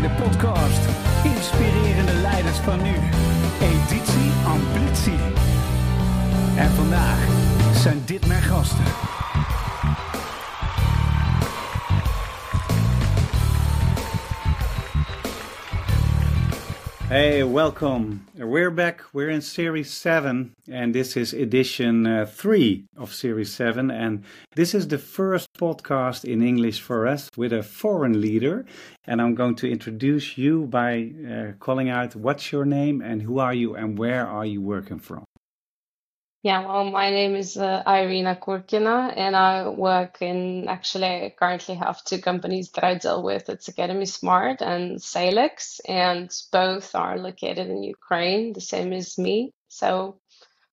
de podcast Inspirerende Leiders van Nu, editie Ambitie. En vandaag zijn dit mijn gasten. Hey, welcome. We're back. We're in Series 7, and this is edition uh, 3 of Series 7. And this is the first podcast in English for us with a foreign leader. And I'm going to introduce you by uh, calling out what's your name and who are you and where are you working from? Yeah, well, my name is uh, Iryna Kurkina, and I work in actually, I currently have two companies that I deal with. It's Academy Smart and Salex, and both are located in Ukraine, the same as me. So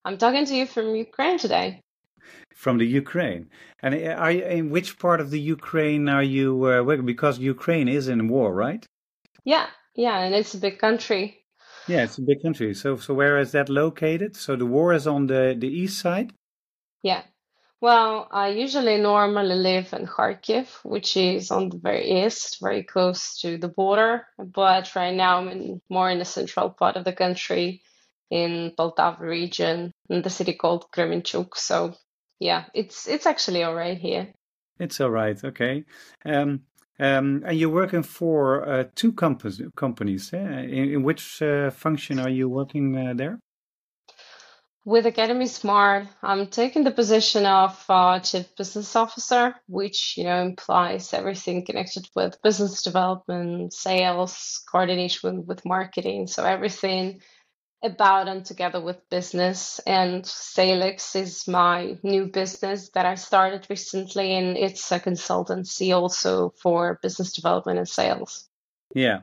I'm talking to you from Ukraine today. From the Ukraine. And uh, are you, in which part of the Ukraine are you uh, working? Because Ukraine is in war, right? Yeah, yeah, and it's a big country. Yeah, it's a big country. So, so where is that located? So the war is on the the east side. Yeah. Well, I usually normally live in Kharkiv, which is on the very east, very close to the border. But right now I'm in, more in the central part of the country, in Poltava region, in the city called Kremenchuk. So yeah, it's it's actually all right here. It's all right. Okay. Um, um, and you're working for uh, two companies. eh? in, in, which uh, function are you working uh, there? With Academy Smart, I'm taking the position of uh, chief business officer, which you know implies everything connected with business development, sales, coordination with marketing. So everything about and together with business. And Salix is my new business that I started recently, and it's a consultancy also for business development and sales. Yeah.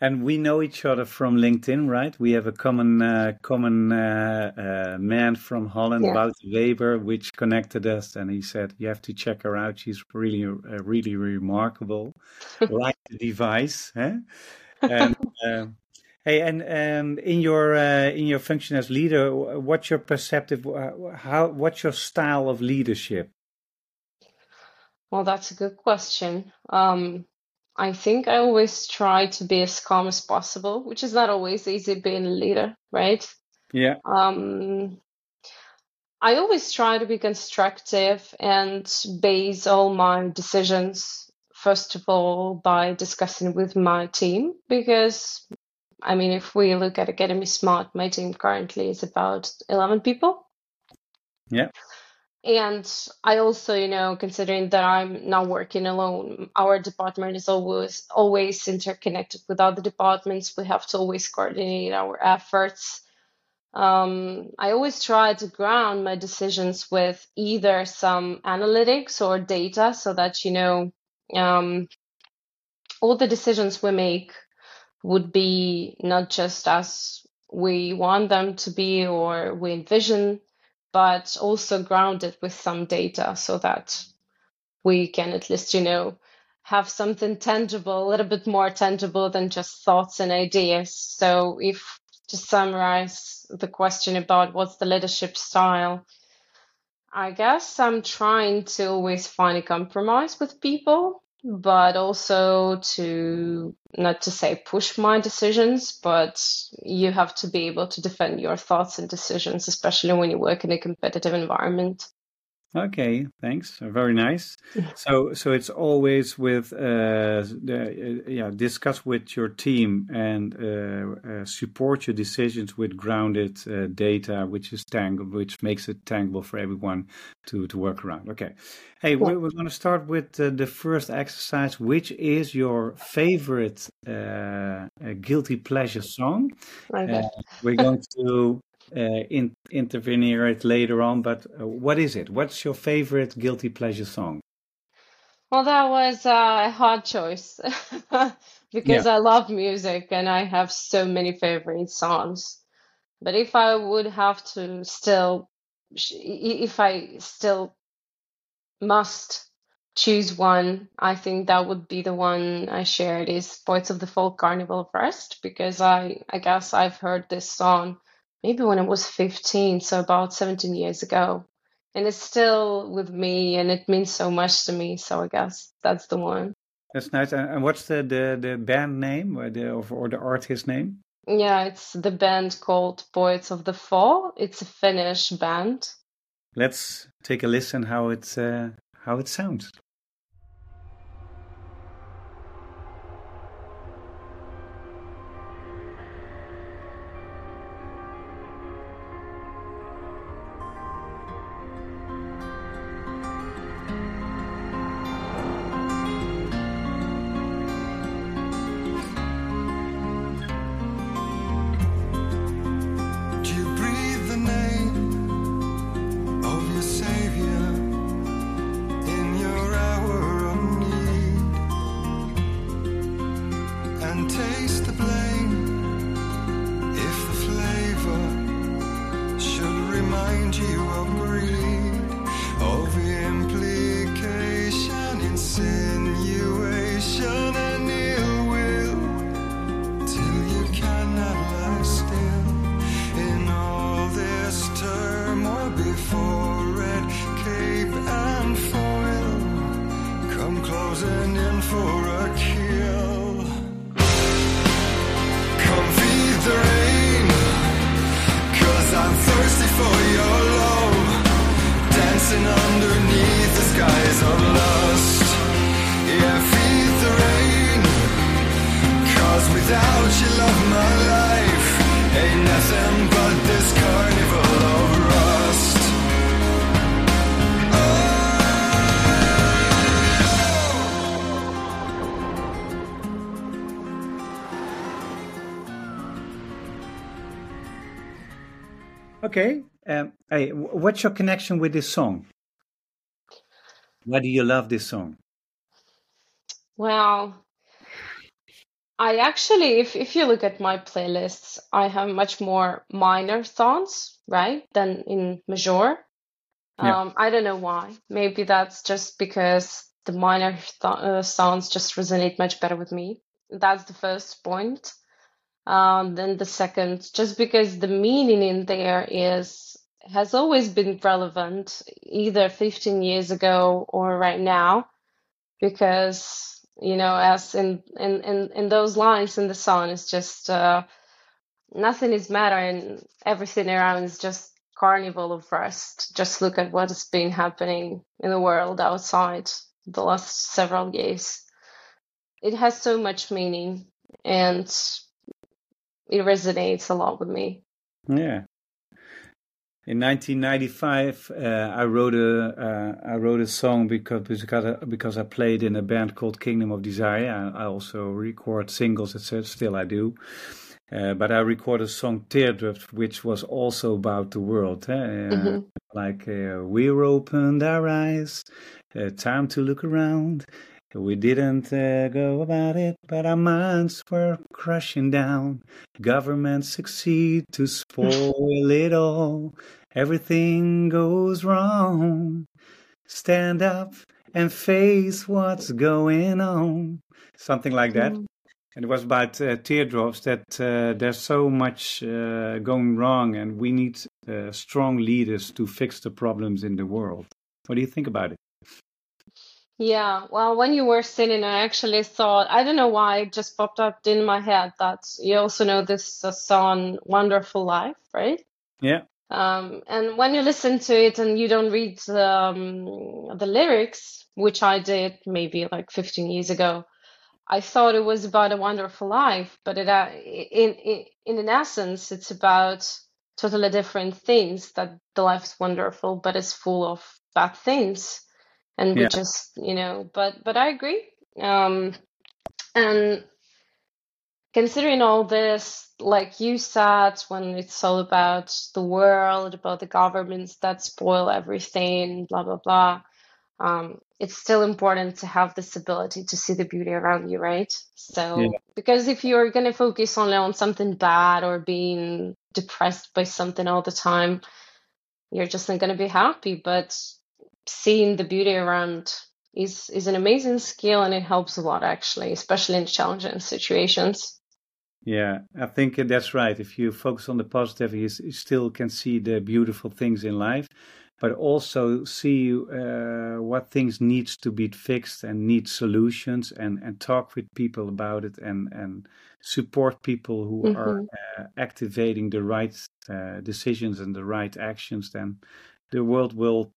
And we know each other from LinkedIn, right? We have a common uh, common uh, uh, man from Holland, yeah. Weber, which connected us, and he said you have to check her out. She's really, uh, really remarkable. like the device, eh? and uh, Hey, and um, in your uh, in your function as leader, what's your perceptive? Uh, how what's your style of leadership? Well, that's a good question. Um, I think I always try to be as calm as possible, which is not always easy being a leader, right? Yeah. Um, I always try to be constructive and base all my decisions first of all by discussing with my team because I mean, if we look at Academy Smart, my team currently is about 11 people. Yeah. And I also, you know, considering that I'm not working alone, our department is always always interconnected with other departments. We have to always coordinate our efforts. Um, I always try to ground my decisions with either some analytics or data, so that you know um, all the decisions we make would be not just as we want them to be or we envision, but also grounded with some data so that we can at least, you know, have something tangible, a little bit more tangible than just thoughts and ideas. So, if to summarize the question about what's the leadership style, I guess I'm trying to always find a compromise with people but also to not to say push my decisions, but you have to be able to defend your thoughts and decisions, especially when you work in a competitive environment. Okay, thanks. Very nice. so, so it's always with uh, the, uh, yeah, discuss with your team and uh, uh, support your decisions with grounded uh, data, which is tangled, which makes it tangible for everyone to to work around. Okay. Hey, we're, we're going to start with uh, the first exercise. Which is your favorite guilty pleasure song? We're going to in, intervenir it later on. But uh, what is it? What's your favorite guilty pleasure song? Well, that was a hard choice because yeah. I love music and I have so many favorite songs. But if I would have to still, if I still must choose one, I think that would be the one I shared is Poets of the Fall Carnival of Rust because I, I guess I've heard this song maybe when I was 15, so about 17 years ago. And it's still with me and it means so much to me. So I guess that's the one. That's nice. And what's the, the, the band name or the, or the artist name? Yeah, it's the band called Poets of the Fall. It's a Finnish band. Let's take a listen how it uh, how it sounds. Hey, what's your connection with this song? Why do you love this song? Well, I actually, if if you look at my playlists, I have much more minor songs, right, than in major. Yeah. Um, I don't know why. Maybe that's just because the minor th uh, songs just resonate much better with me. That's the first point. Um, then the second, just because the meaning in there is has always been relevant, either 15 years ago or right now, because you know, as in in in, in those lines in the song, it's just uh, nothing is matter and everything around is just carnival of rust. Just look at what has been happening in the world outside the last several years. It has so much meaning and it resonates a lot with me. Yeah. In 1995, uh, I wrote a uh, I wrote a song because because I, because I played in a band called Kingdom of Desire. I, I also record singles, etc. Still, I do. Uh, but I recorded a song Teardrops, which was also about the world. Eh? Mm-hmm. Like uh, we're opened our eyes, uh, time to look around. We didn't uh, go about it, but our minds were crushing down. Governments succeed to spoil it all. Everything goes wrong. Stand up and face what's going on. Something like that. Mm. And it was about uh, teardrops that uh, there's so much uh, going wrong, and we need uh, strong leaders to fix the problems in the world. What do you think about it? Yeah, well, when you were singing, I actually thought, I don't know why, it just popped up in my head that you also know this uh, song, Wonderful Life, right? Yeah. Um, and when you listen to it and you don't read um, the lyrics, which I did maybe like 15 years ago, I thought it was about a wonderful life, but it, uh, in, in, in an essence, it's about totally different things, that the life is wonderful, but it's full of bad things and we Yeah. just you know but but i agree um and considering all this like you said when it's all about the world about the governments that spoil everything blah blah blah um it's still important to have this ability to see the beauty around you right so Yeah. because if you're going to focus only on something bad or being depressed by something all the time you're just not going to be happy but seeing the beauty around is is an amazing skill and it helps a lot actually especially in challenging situations Yeah, I think that's right. If you focus on the positive, you, still can see the beautiful things in life. but also see uh, what things needs to be fixed and need solutions and, and talk with people about it and, and support people who mm-hmm. are uh, activating the right uh, decisions and the right actions, then the world will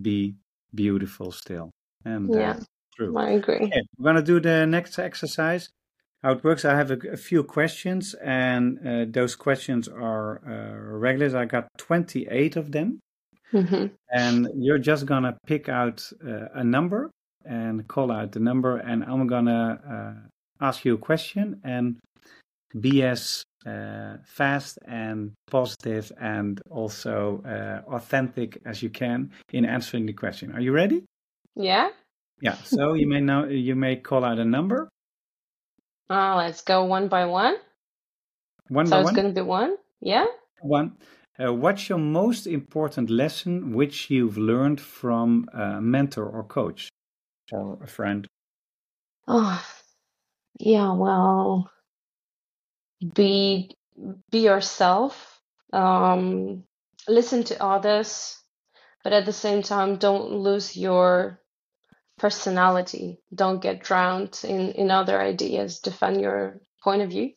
be beautiful still. And uh, yeah, true. I agree. Okay, we're going to do the next exercise. How it works, I have a, a few questions, and uh, those questions are uh, regulars. I got 28 of them. Mm-hmm. And you're just going to pick out uh, a number and call out the number, and I'm going to ask you a question. And be as uh, fast and positive and also uh, authentic as you can in answering the question. Are you ready? Yeah. Yeah. So you may now you may call out a number. Oh, let's go one by one. One so by it's going to be one. Yeah. One. Uh, what's your most important lesson which you've learned from a mentor or coach or a friend? Oh, yeah. Well, be be yourself um, listen to others but at the same time don't lose your personality. Don't get drowned in in other ideas. Defend your point of view.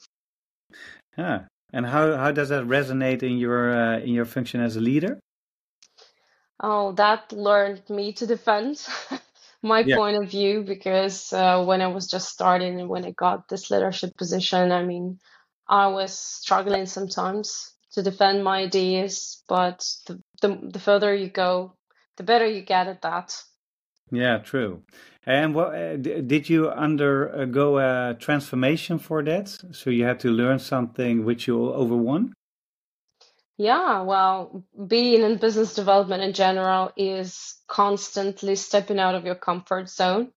Yeah and how how does that resonate in your uh, in your function as a leader? Oh that learned me to defend my yeah. point of view because uh, when i was just starting and when i got this leadership position i mean I was struggling sometimes to defend my ideas, but the, the, the further you go, the better you get at that. Yeah, true. And what uh, did you undergo a transformation for that? So you had to learn something which you overwon? Yeah, well, being in business development in general is constantly stepping out of your comfort zone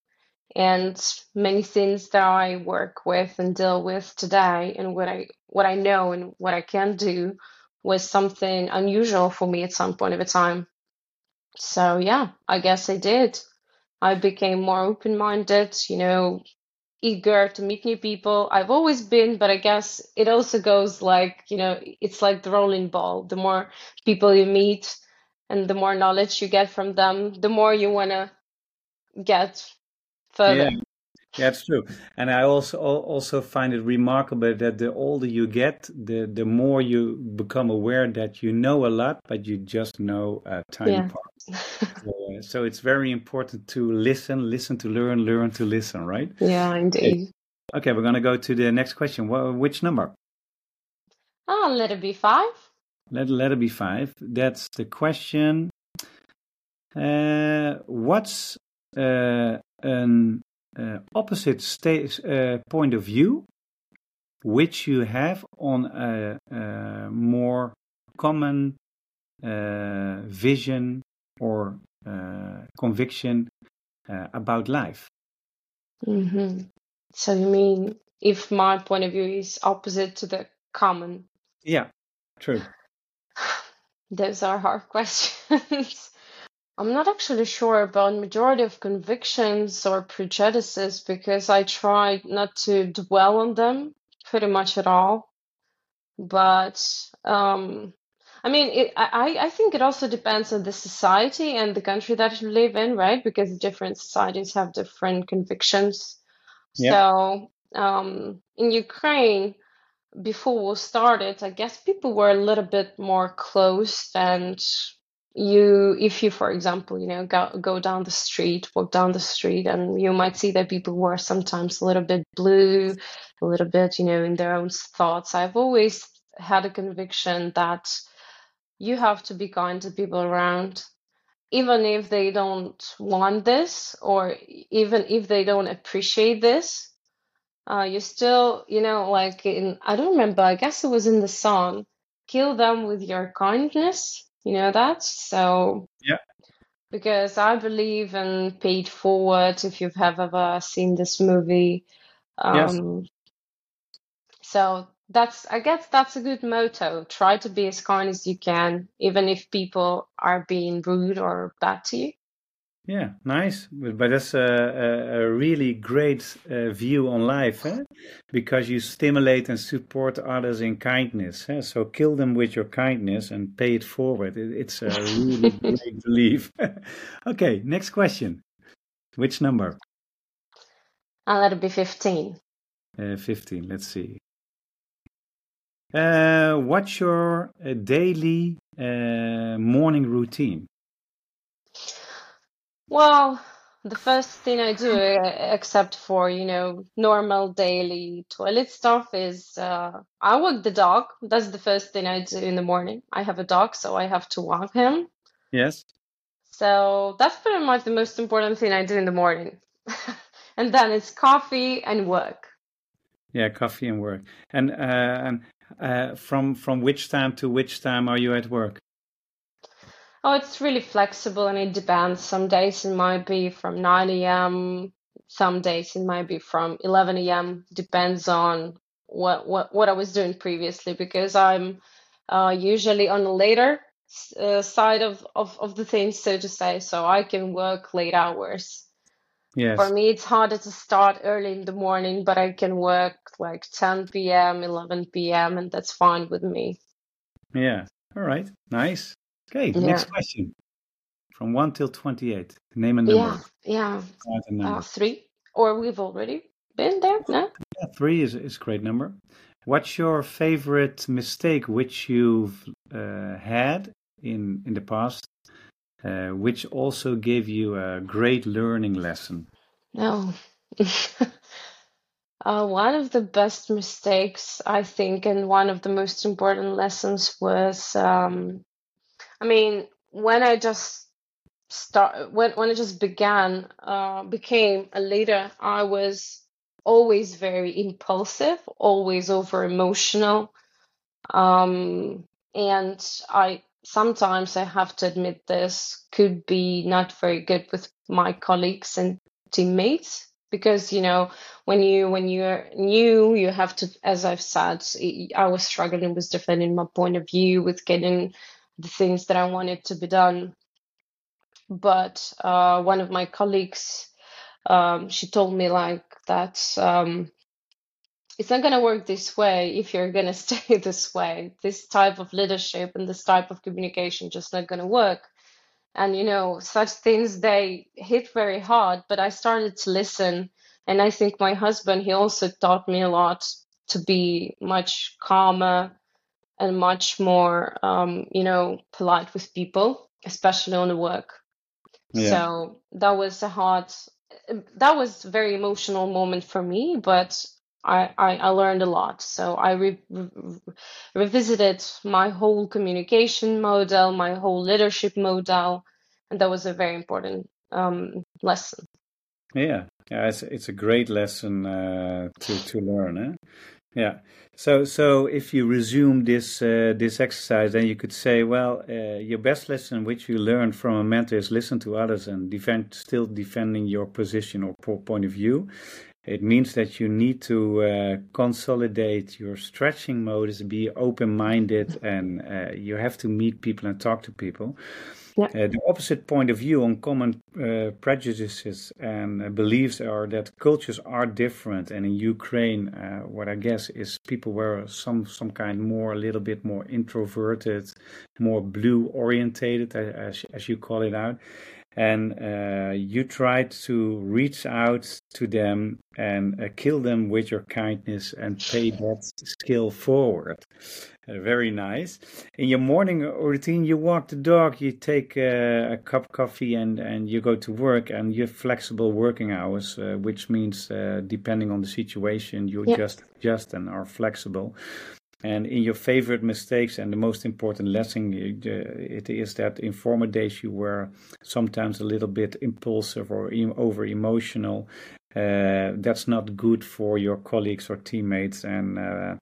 and many things that I work with and deal with today and what I what I know and what I can do was something unusual for me at some point of a time. So yeah, I guess I did. I became more open minded, you know, eager to meet new people. I've always been, but I guess it also goes like, you know, it's like the rolling ball. The more people you meet and the more knowledge you get from them, the more you want to get further. Yeah. That's true, and I also also find it remarkable that the older you get, the the more you become aware that you know a lot, but you just know a tiny yeah. part. so, so, it's very important to listen, listen to learn, learn to listen, right? Yeah, indeed. Okay, we're gonna go to the next question. Which number? Oh, let it be five. Let let it be five. That's the question. Uh, what's an uh, opposite state, uh, point of view which you have on a, a more common uh, vision or uh, conviction uh, about life. Mm-hmm. So you mean if my point of view is opposite to the common? Yeah, true. Those are hard questions. I'm not actually sure about majority of convictions or prejudices because I try not to dwell on them pretty much at all. But um, I mean, it, I, I think it also depends on the society and the country that you live in, right? Because different societies have different convictions. Yeah. So um, in Ukraine, before we started, I guess people were a little bit more closed and you if you for example you know go, go down the street walk down the street and you might see that people were sometimes a little bit blue a little bit you know in their own thoughts. I've always had a conviction that you have to be kind to people around even if they don't want this or even if they don't appreciate this. Uh, you still you know like in i don't remember i guess it was in the song kill them with your kindness you know that? So yeah. Because I believe in paid forward. If you have ever seen this movie, um, yes. So that's I guess that's a good motto. Try to be as kind as you can, even if people are being rude or bad to you. Yeah, nice. But that's a, a, a really great uh, view on life, eh? because you stimulate and support others in kindness. Eh? So kill them with your kindness and pay it forward. It, it's a really great belief. okay, next question. Which number? I'll let it be 15. Uh, 15, let's see. Uh, what's your uh, daily uh, morning routine? Well, the first thing I do, except for, you know, normal daily toilet stuff, is uh, I walk the dog. That's the first thing I do in the morning. I have a dog, so I have to walk him. Yes. So that's pretty much the most important thing I do in the morning. and then it's coffee and work. Yeah, coffee and work. And uh, and uh, from from which time to which time are you at work? Oh, it's really flexible and it depends. Some days it might be from 9 a.m. Some days it might be from 11 a.m. Depends on what what what I was doing previously because I'm uh, usually on the later uh, side of, of of the things, so to say. So I can work late hours. Yes. For me, it's harder to start early in the morning, but I can work like 10 p.m., 11 p.m., and that's fine with me. Yeah. All right. Nice. Okay, yeah. next question. From 1 till 28. Name a number. Yeah, yeah. Uh, three. Or we've already been there, no? Yeah, three is, is a great number. What's your favorite mistake which you've uh, had in, in the past, uh, which also gave you a great learning lesson? No. Uh, one of the best mistakes, I think, and one of the most important lessons was um, I mean, when I just start when when I just began uh, became a leader, I was always very impulsive, always over emotional, um, and I sometimes I have to admit this could be not very good with my colleagues and teammates because you know when you when you're new you have to as i've said i was struggling with defending my point of view with getting the things that I wanted to be done. But uh, one of my colleagues, um, she told me like that um, it's not going to work this way if you're going to stay this way. This type of leadership and this type of communication just not going to work. And you know, such things they hit very hard. But I started to listen, and I think my husband he also taught me a lot to be much calmer and much more, um, you know, polite with people, especially on the work. Yeah. So that was a hard, that was a very emotional moment for me, but I, I, I learned a lot. So I re- re- revisited my whole communication model, my whole leadership model, and that was a very important um, lesson. Yeah, yeah, it's it's a great lesson uh, to to learn. Eh? Yeah. So, so if you resume this uh, this exercise, then you could say, well, uh, your best lesson which you learned from a mentor is listen to others and defend, still defending your position or point of view. It means that you need to uh, consolidate your stretching modes, be open minded, and uh, you have to meet people and talk to people. Yeah. Uh, the opposite point of view on common uh, prejudices and uh, beliefs are that cultures are different, and in Ukraine, uh, what I guess is people were some some kind more a little bit more introverted, more blue orientated, as as you call it out, and uh, you try to reach out to them and uh, kill them with your kindness and pay that skill forward. Uh, very nice. In your morning routine, you walk the dog, you take uh, a cup of coffee, and, and you go to work, and you have flexible working hours, uh, which means uh, depending on the situation, you yeah. just adjust and are flexible. And in your favorite mistakes, and the most important lesson, it is that in former days you were sometimes a little bit impulsive or over emotional. Uh, that's not good for your colleagues or teammates, and uh,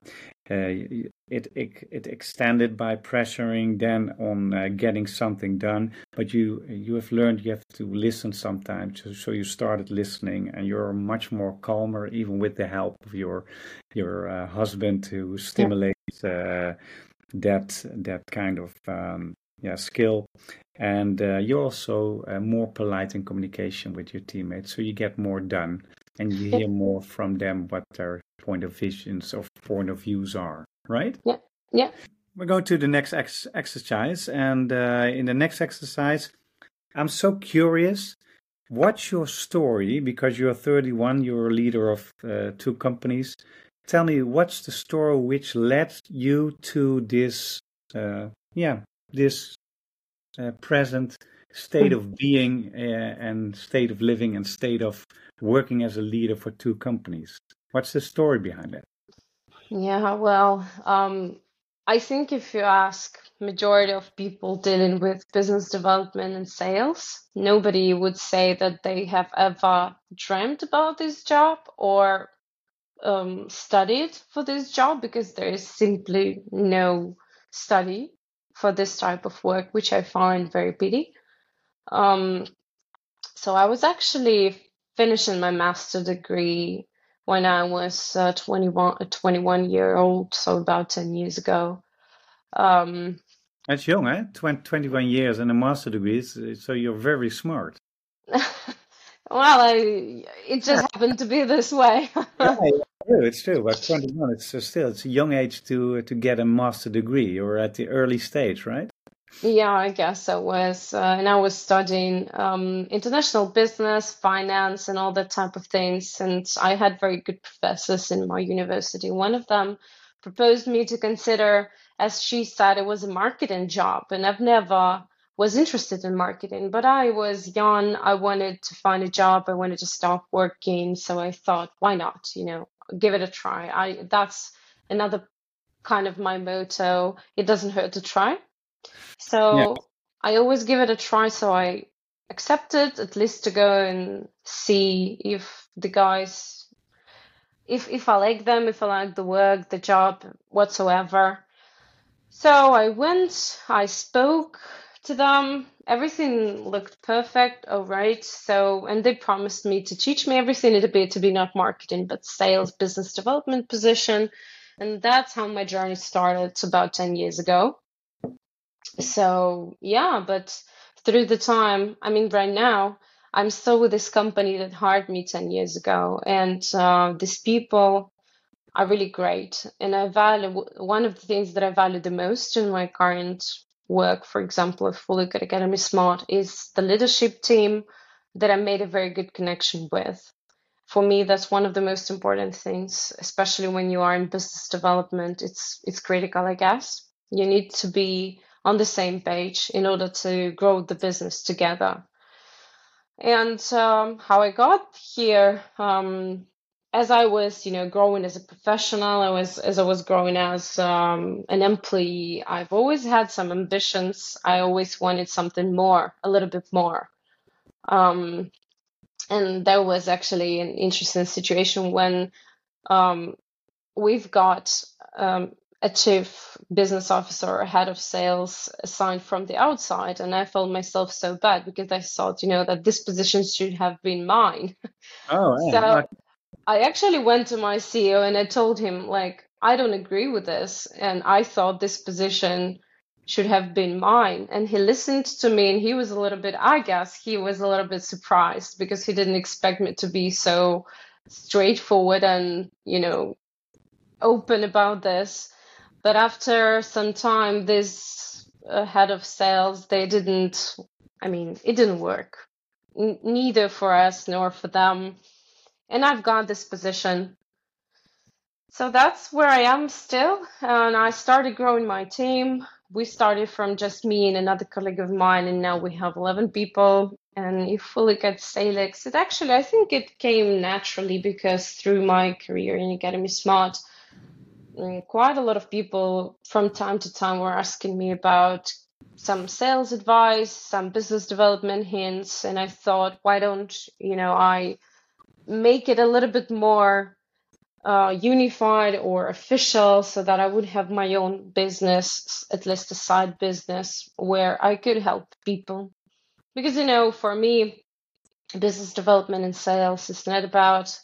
it, it, it extended by pressuring then on uh, getting something done but you you have learned you have to listen sometimes so, so you started listening and you're much more calmer even with the help of your your uh, husband to stimulate uh, that that kind of um, yeah skill. And uh, you're also uh, more polite in communication with your teammates, so you get more done, and you hear more from them what their point of visions or point of views are. Right? Yeah. Yeah. We're going to the next ex- exercise, and uh, in the next exercise, I'm so curious. What's your story? Because you're 31, you're a leader of uh, two companies. Tell me, what's the story which led you to this, uh, yeah, this present state of being uh, and state of living and state of working as a leader for two companies? What's the story behind it? Yeah, well, um, I think if you ask majority of people dealing with business development and sales, nobody would say that they have ever dreamt about this job or um, studied for this job because there is simply no study for this type of work, which I find very pity. Um, so I was actually finishing my master degree when I was uh, 21, 21 year old, so about 10 years ago. Um, That's young, eh? 20, 21 years and a master degree, so you're very smart. well, I, it just happened to be this way. yeah, true, it's true. But 21, it's still it's a young age to to get a master degree, or at the early stage, right? Yeah, I guess I was. Uh, and I was studying um, international business, finance, and all that type of things. And I had very good professors in my university. One of them proposed me to consider, as she said, it was a marketing job. And I've never was interested in marketing, but I was young. I wanted to find a job. I wanted to stop working. So I thought, why not? You know, give it a try. I that's another kind of my motto. It doesn't hurt to try. So yeah. I always give it a try. So I accepted at least to go and see if the guys, if if I like them, if I like the work, the job, whatsoever. So I went. I spoke to them. Everything looked perfect. All right. So and they promised me to teach me everything. It appeared to be not marketing but sales, business development position. And that's how my journey started about 10 years ago so yeah, but through the time, I mean, right now, I'm still with this company that hired me 10 years ago. And uh, these people are really great. And I value one of the things that I value the most in my current work, for example, if we look at Academy Smart, is the leadership team that I made a very good connection with. For me, that's one of the most important things, especially when you are in business development. It's it's critical, I guess. You need to be on the same page in order to grow the business together. And um, how I got here, um, as I was, you know, growing as a professional, I was as I was growing as um, an employee. I've always had some ambitions. I always wanted something more, a little bit more. Um, and that was actually an interesting situation when um, we've got um, a chief business officer or head of sales assigned from the outside and i felt myself so bad because i thought you know that this position should have been mine oh so i actually went to my ceo and i told him like i don't agree with this and i thought this position should have been mine. And he listened to me and he was a little bit i guess he was a little bit surprised because he didn't expect me to be so straightforward and you know open about this. But after some time, this uh, head of sales, they didn't, I mean, it didn't work, N- neither for us nor for them. And I've got this position. So that's where I am still. And I started growing my team. We started from just me and another colleague of mine, and now we have 11 people. And if we look at Salix, it actually, I think it came naturally because through my career in Academy Smart, Mm, quite a lot of people from time to time were asking me about some sales advice, some business development hints, and I thought, why don't you know I make it a little bit more uh, unified or official, so that I would have my own business, at least a side business, where I could help people. Because you know, for me, business development and sales is not about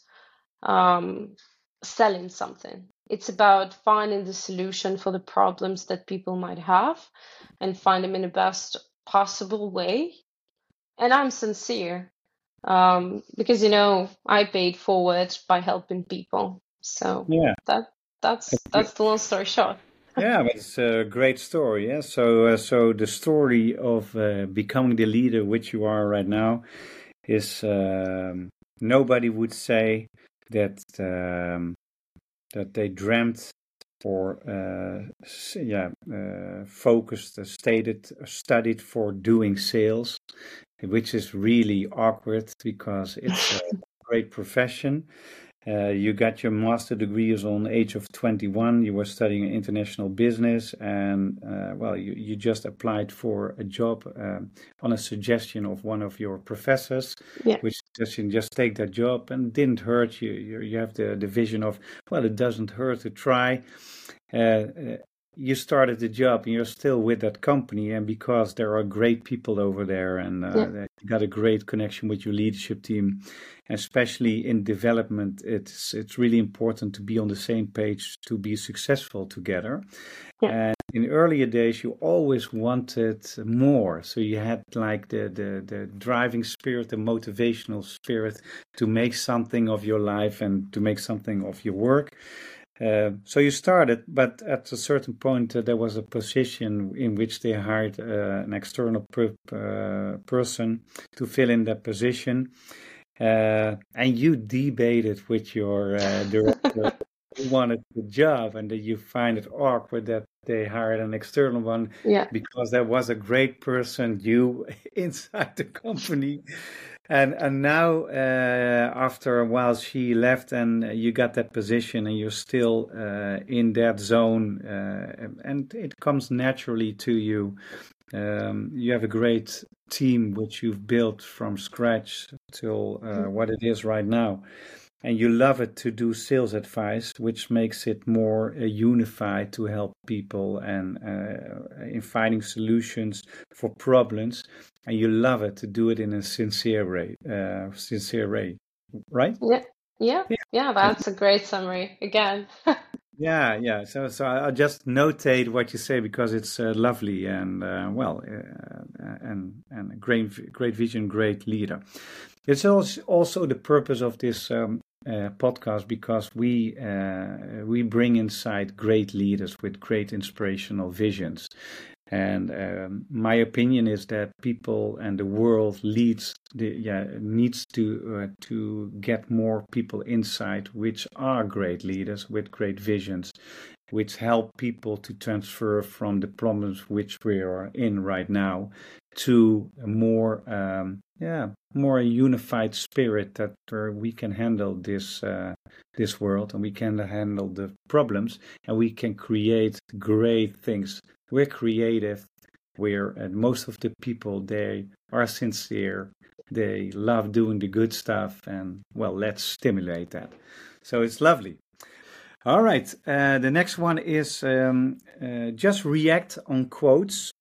um, selling something. It's about finding the solution for the problems that people might have and find them in the best possible way. And I'm sincere um, because, you know, I paid forward by helping people. So yeah, that that's that's the long story short. yeah, but it's a great story. Yeah, so uh, so the story of uh, becoming the leader which you are right now is um, nobody would say that um, that they dreamt or uh, yeah uh, focused, uh, stated, studied for doing sales, which is really awkward because it's a great profession uh, you got your master degrees on age of 21. You were studying international business, and uh, well, you, you just applied for a job um, on a suggestion of one of your professors, yeah. which suggestion just take that job and didn't hurt you. You, you have the, the vision of well, it doesn't hurt to try. Uh, uh you started the job and you're still with that company and because there are great people over there and uh, yeah. you got a great connection with your leadership team especially in development it's it's really important to be on the same page to be successful together yeah. and in earlier days you always wanted more so you had like the, the the driving spirit the motivational spirit to make something of your life and to make something of your work uh, so you started, but at a certain point uh, there was a position in which they hired uh, an external per, uh, person to fill in that position, uh, and you debated with your director who wanted the job, and that you find it awkward that they hired an external one yeah. because there was a great person you inside the company and and now uh, after a while she left and you got that position and you're still uh, in that zone uh, and it comes naturally to you um, you have a great team which you've built from scratch till uh, mm-hmm. what it is right now and you love it to do sales advice, which makes it more uh, unified to help people and uh, in finding solutions for problems. And you love it to do it in a sincere way, uh, sincere way, right? Yeah, yeah, yeah. yeah that's a great summary again. yeah, yeah. So, so I'll just notate what you say because it's uh, lovely and uh, well, uh, and and great, great vision, great leader. It's also also the purpose of this um, uh, podcast because we uh, we bring inside great leaders with great inspirational visions. And um, my opinion is that people and the world leads the, yeah needs to uh, to get more people inside which are great leaders with great visions, which help people to transfer from the problems which we are in right now to a more um, yeah more unified spirit that uh, we can handle this uh, this world and we can handle the problems and we can create great things. We're creative. We're and most of the people they are sincere. They love doing the good stuff and well let's stimulate that. So it's lovely all right uh, the next one is um, uh, just react on quotes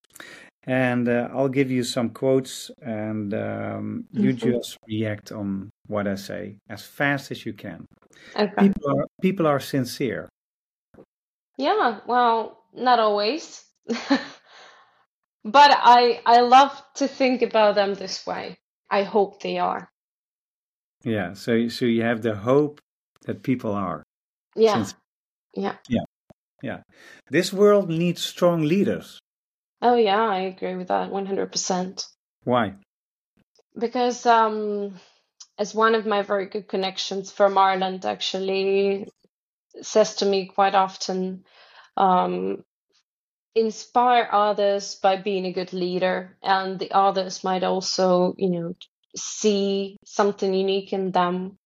and uh, I'll give you some quotes, and um, you mm-hmm. just react on what I say as fast as you can. Okay. People are people are sincere. Yeah, well, not always, but I I love to think about them this way. I hope they are. Yeah, so so you have the hope that people are. Yeah. Sincere. Yeah. Yeah. Yeah. This world needs strong leaders. Oh yeah, I agree with that 100%. Why? Because um, as one of my very good connections from Ireland actually says to me quite often, um, inspire others by being a good leader, and the others might also, you know, see something unique in them.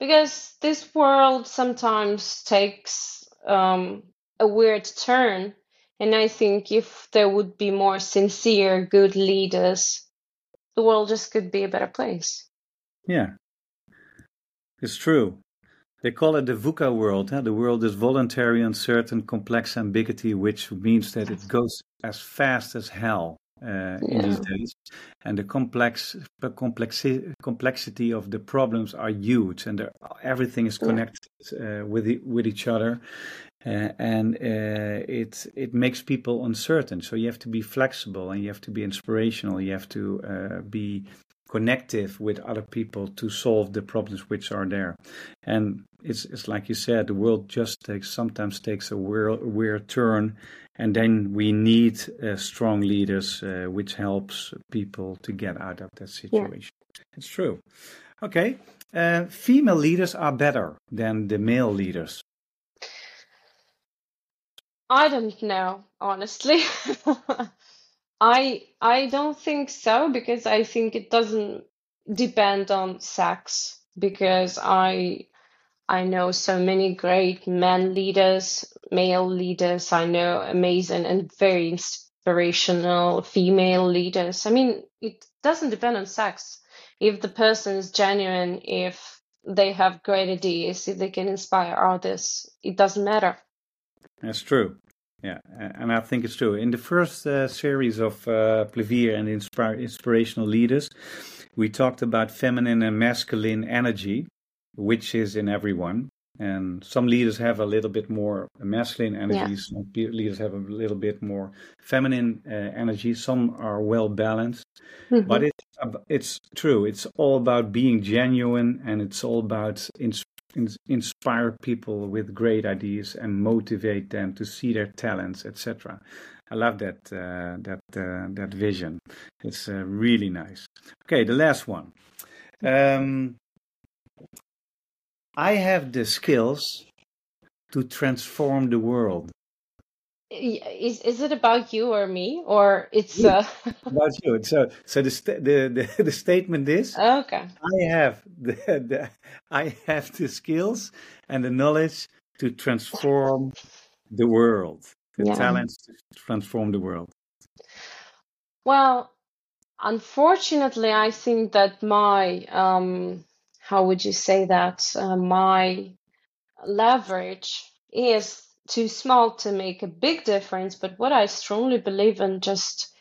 Because this world sometimes takes um, a weird turn and I think if there would be more sincere, good leaders, the world just could be a better place. Yeah, it's true. They call it the VUCA world. Huh? The world is voluntary, uncertain, complex ambiguity, which means that it goes as fast as hell uh, in these days. And the complex, complexi- complexity of the problems are huge, and everything is connected uh, with the, with each other Uh, and uh, it it makes people uncertain. So you have to be flexible and you have to be inspirational. You have to uh, be connective with other people to solve the problems which are there. And it's it's like you said, the world just takes sometimes takes a weird, weird turn, and then we need uh, strong leaders, uh, which helps people to get out of that situation. Yeah. It's true. Okay, uh, female leaders are better than the male leaders. I don't know, honestly. I I don't think so because I think it doesn't depend on sex because I I know so many great men leaders, male leaders. I know amazing and very inspirational female leaders. I mean, it doesn't depend on sex. If the person is genuine, if they have great ideas, if they can inspire others, it doesn't matter. That's true. Yeah, and I think it's true. In the first uh, series of uh, Plevier and Inspire, Inspirational Leaders, we talked about feminine and masculine energy, which is in everyone. And some leaders have a little bit more masculine energy, yeah. some leaders have a little bit more feminine uh, energy. Some are well balanced, mm-hmm. but it's it's true. It's all about being genuine, and it's all about ins- inspire people with great ideas and motivate them to see their talents, etc. I love that uh, that uh, that vision. It's uh, really nice. Okay, the last one. Um, I have the skills to transform the world. Is is it about you or me? Or it's uh... about you. So so the, st- the the the statement is okay. I have the, the i have the skills and the knowledge to transform the world the yeah. talents to transform the world. Well unfortunately i think that my um how would you say that uh, my leverage is too small to make a big difference. But what I strongly believe in just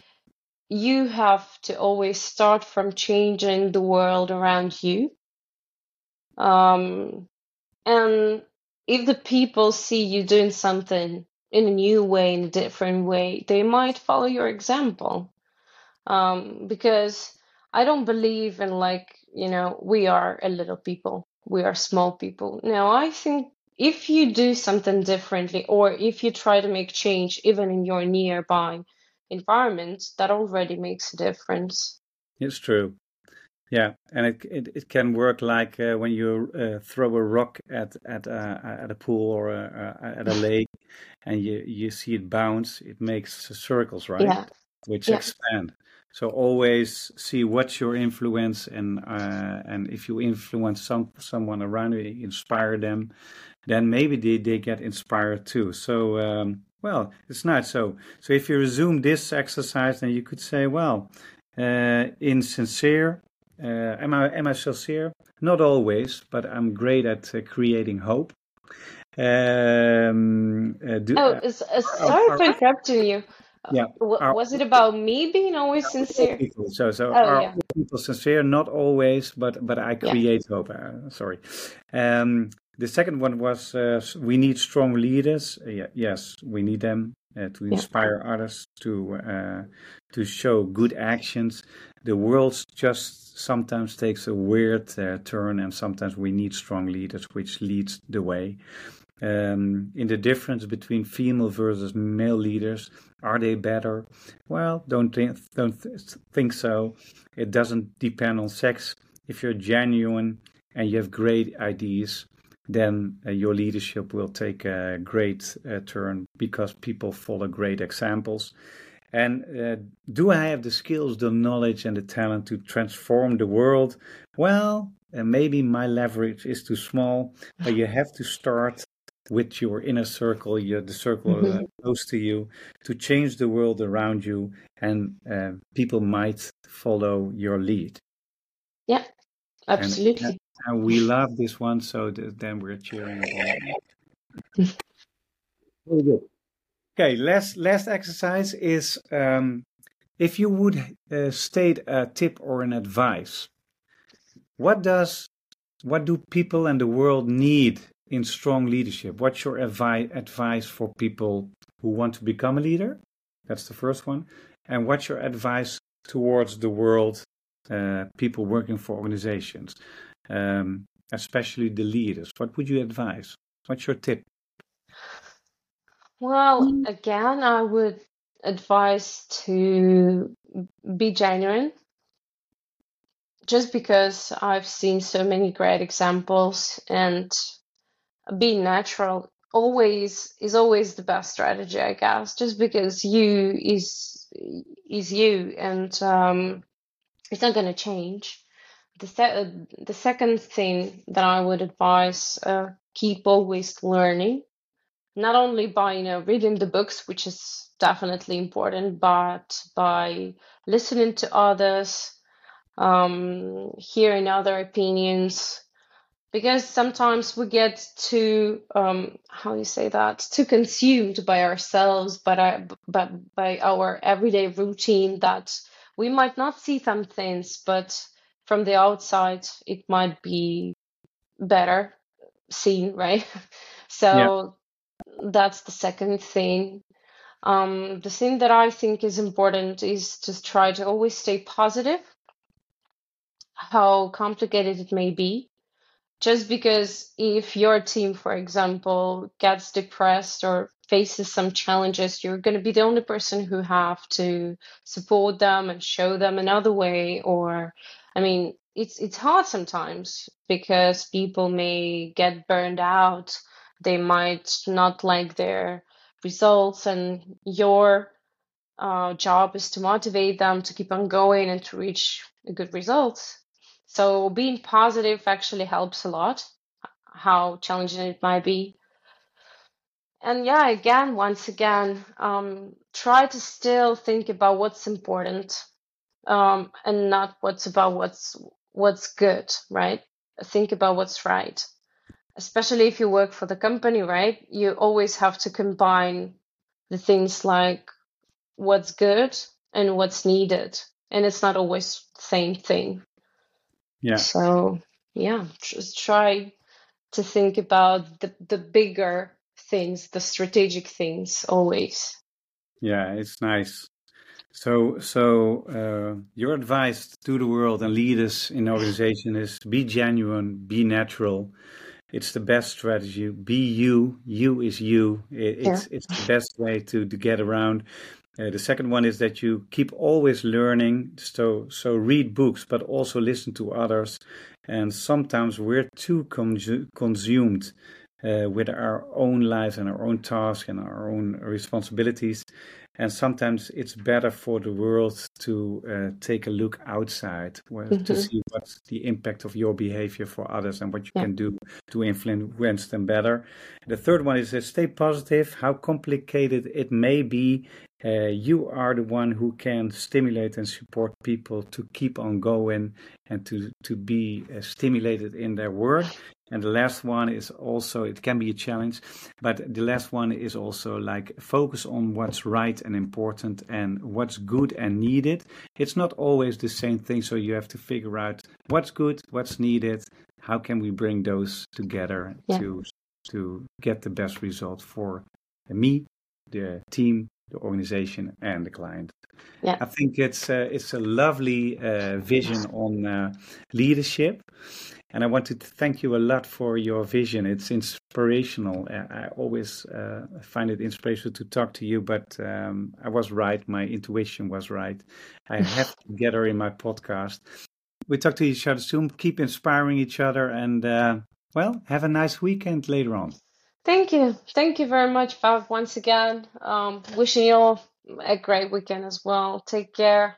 you have to always start from changing the world around you. Um, and if the people see you doing something in a new way, in a different way, they might follow your example. Um, because I don't believe in like, you know, we are a little people, we are small people. No, I think if you do something differently or if you try to make change even in your nearby environment that already makes a difference it's true yeah and it it, it can work like uh, when you uh, throw a rock at at uh, at a pool or a, uh, at a lake and you you see it bounce it makes circles right yeah. which yeah. expand so always see what's your influence and uh, and if you influence some someone around you inspire them then maybe they, they get inspired too. So, um, well, it's nice. So, so if you resume this exercise, then you could say, well, uh, in sincere, uh, am I am I sincere? Not always, but I'm great at uh, creating hope. Um, uh, do, oh, uh, sorry for interrupting you. Yeah, w- was it about me being always sincere? People. So, so oh, are yeah. people sincere? Not always, but but I create yeah. hope. Uh, sorry. Um, the second one was uh, we need strong leaders. Uh, yeah, yes, we need them uh, to inspire yeah. others to uh, to show good actions. The world just sometimes takes a weird uh, turn, and sometimes we need strong leaders, which leads the way. Um, in the difference between female versus male leaders, are they better? Well, don't think, don't think so. It doesn't depend on sex. If you're genuine and you have great ideas, then uh, your leadership will take a great uh, turn because people follow great examples. And uh, do I have the skills, the knowledge, and the talent to transform the world? Well, uh, maybe my leverage is too small, but you have to start with your inner circle, your, the circle mm-hmm. close to you, to change the world around you, and uh, people might follow your lead. Yeah, absolutely. And, and we love this one, so then we're cheering. Very good. Okay, last last exercise is um, if you would uh, state a tip or an advice. What does what do people and the world need in strong leadership? What's your advi- advice for people who want to become a leader? That's the first one. And what's your advice towards the world, uh, people working for organizations, um, especially the leaders? What would you advise? What's your tip? Well, again, I would advise to be genuine just because I've seen so many great examples and being natural always is always the best strategy, I guess, just because you is is you and um, it's not going to change. The, se- the second thing that I would advise, uh, keep always learning, not only by you know reading the books, which is definitely important, but by listening to others, um, hearing other opinions, because sometimes we get too um, how you say that too consumed by ourselves, but our, but by our everyday routine that we might not see some things, but from the outside it might be better seen, right? so yeah. that's the second thing. Um, the thing that I think is important is to try to always stay positive how complicated it may be. Just because if your team, for example, gets depressed or faces some challenges, you're going to be the only person who have to support them and show them another way. Or, I mean, it's it's hard sometimes because people may get burned out. They might not like their results, and your uh, job is to motivate them to keep on going and to reach a good result. So being positive actually helps a lot, how challenging it might be. And yeah, again, once again, um, try to still think about what's important um, and not what's about what's what's good, right? Think about what's right. Especially if you work for the company, right? You always have to combine the things like what's good and what's needed. And it's not always the same thing. Yeah. So yeah, just try to think about the the bigger things, the strategic things always. Yeah, it's nice. So, so uh, your advice to the world and leaders in organization is be genuine, be natural. It's the best strategy. Be you. You is you. It, it's yeah. it's the best way to to get around. Uh, the second one is that you keep always learning. So, so read books, but also listen to others. And sometimes we're too consumed uh, with our own lives and our own tasks and our own responsibilities. And sometimes it's better for the world to uh, take a look outside mm-hmm. to see what's the impact of your behavior for others and what you yeah. can do to influence them better. The third one is uh, stay positive, how complicated it may be uh, you are the one who can stimulate and support people to keep on going and to to be uh, stimulated in their work and the last one is also it can be a challenge but the last one is also like focus on what's right and important and what's good and needed it's not always the same thing so you have to figure out what's good what's needed how can we bring those together yeah. to to get the best result for me the team the organization and the client. Yeah. I think it's a, it's a lovely uh, vision on uh, leadership. And I want to thank you a lot for your vision. It's inspirational. I always uh, find it inspirational to talk to you, but um, I was right. My intuition was right. I have to get her in my podcast. We talk to each other soon. Keep inspiring each other. And, uh, well, have a nice weekend later on. Thank you. Thank you very much, Bob, once again. Um, wishing you all a great weekend as well. Take care.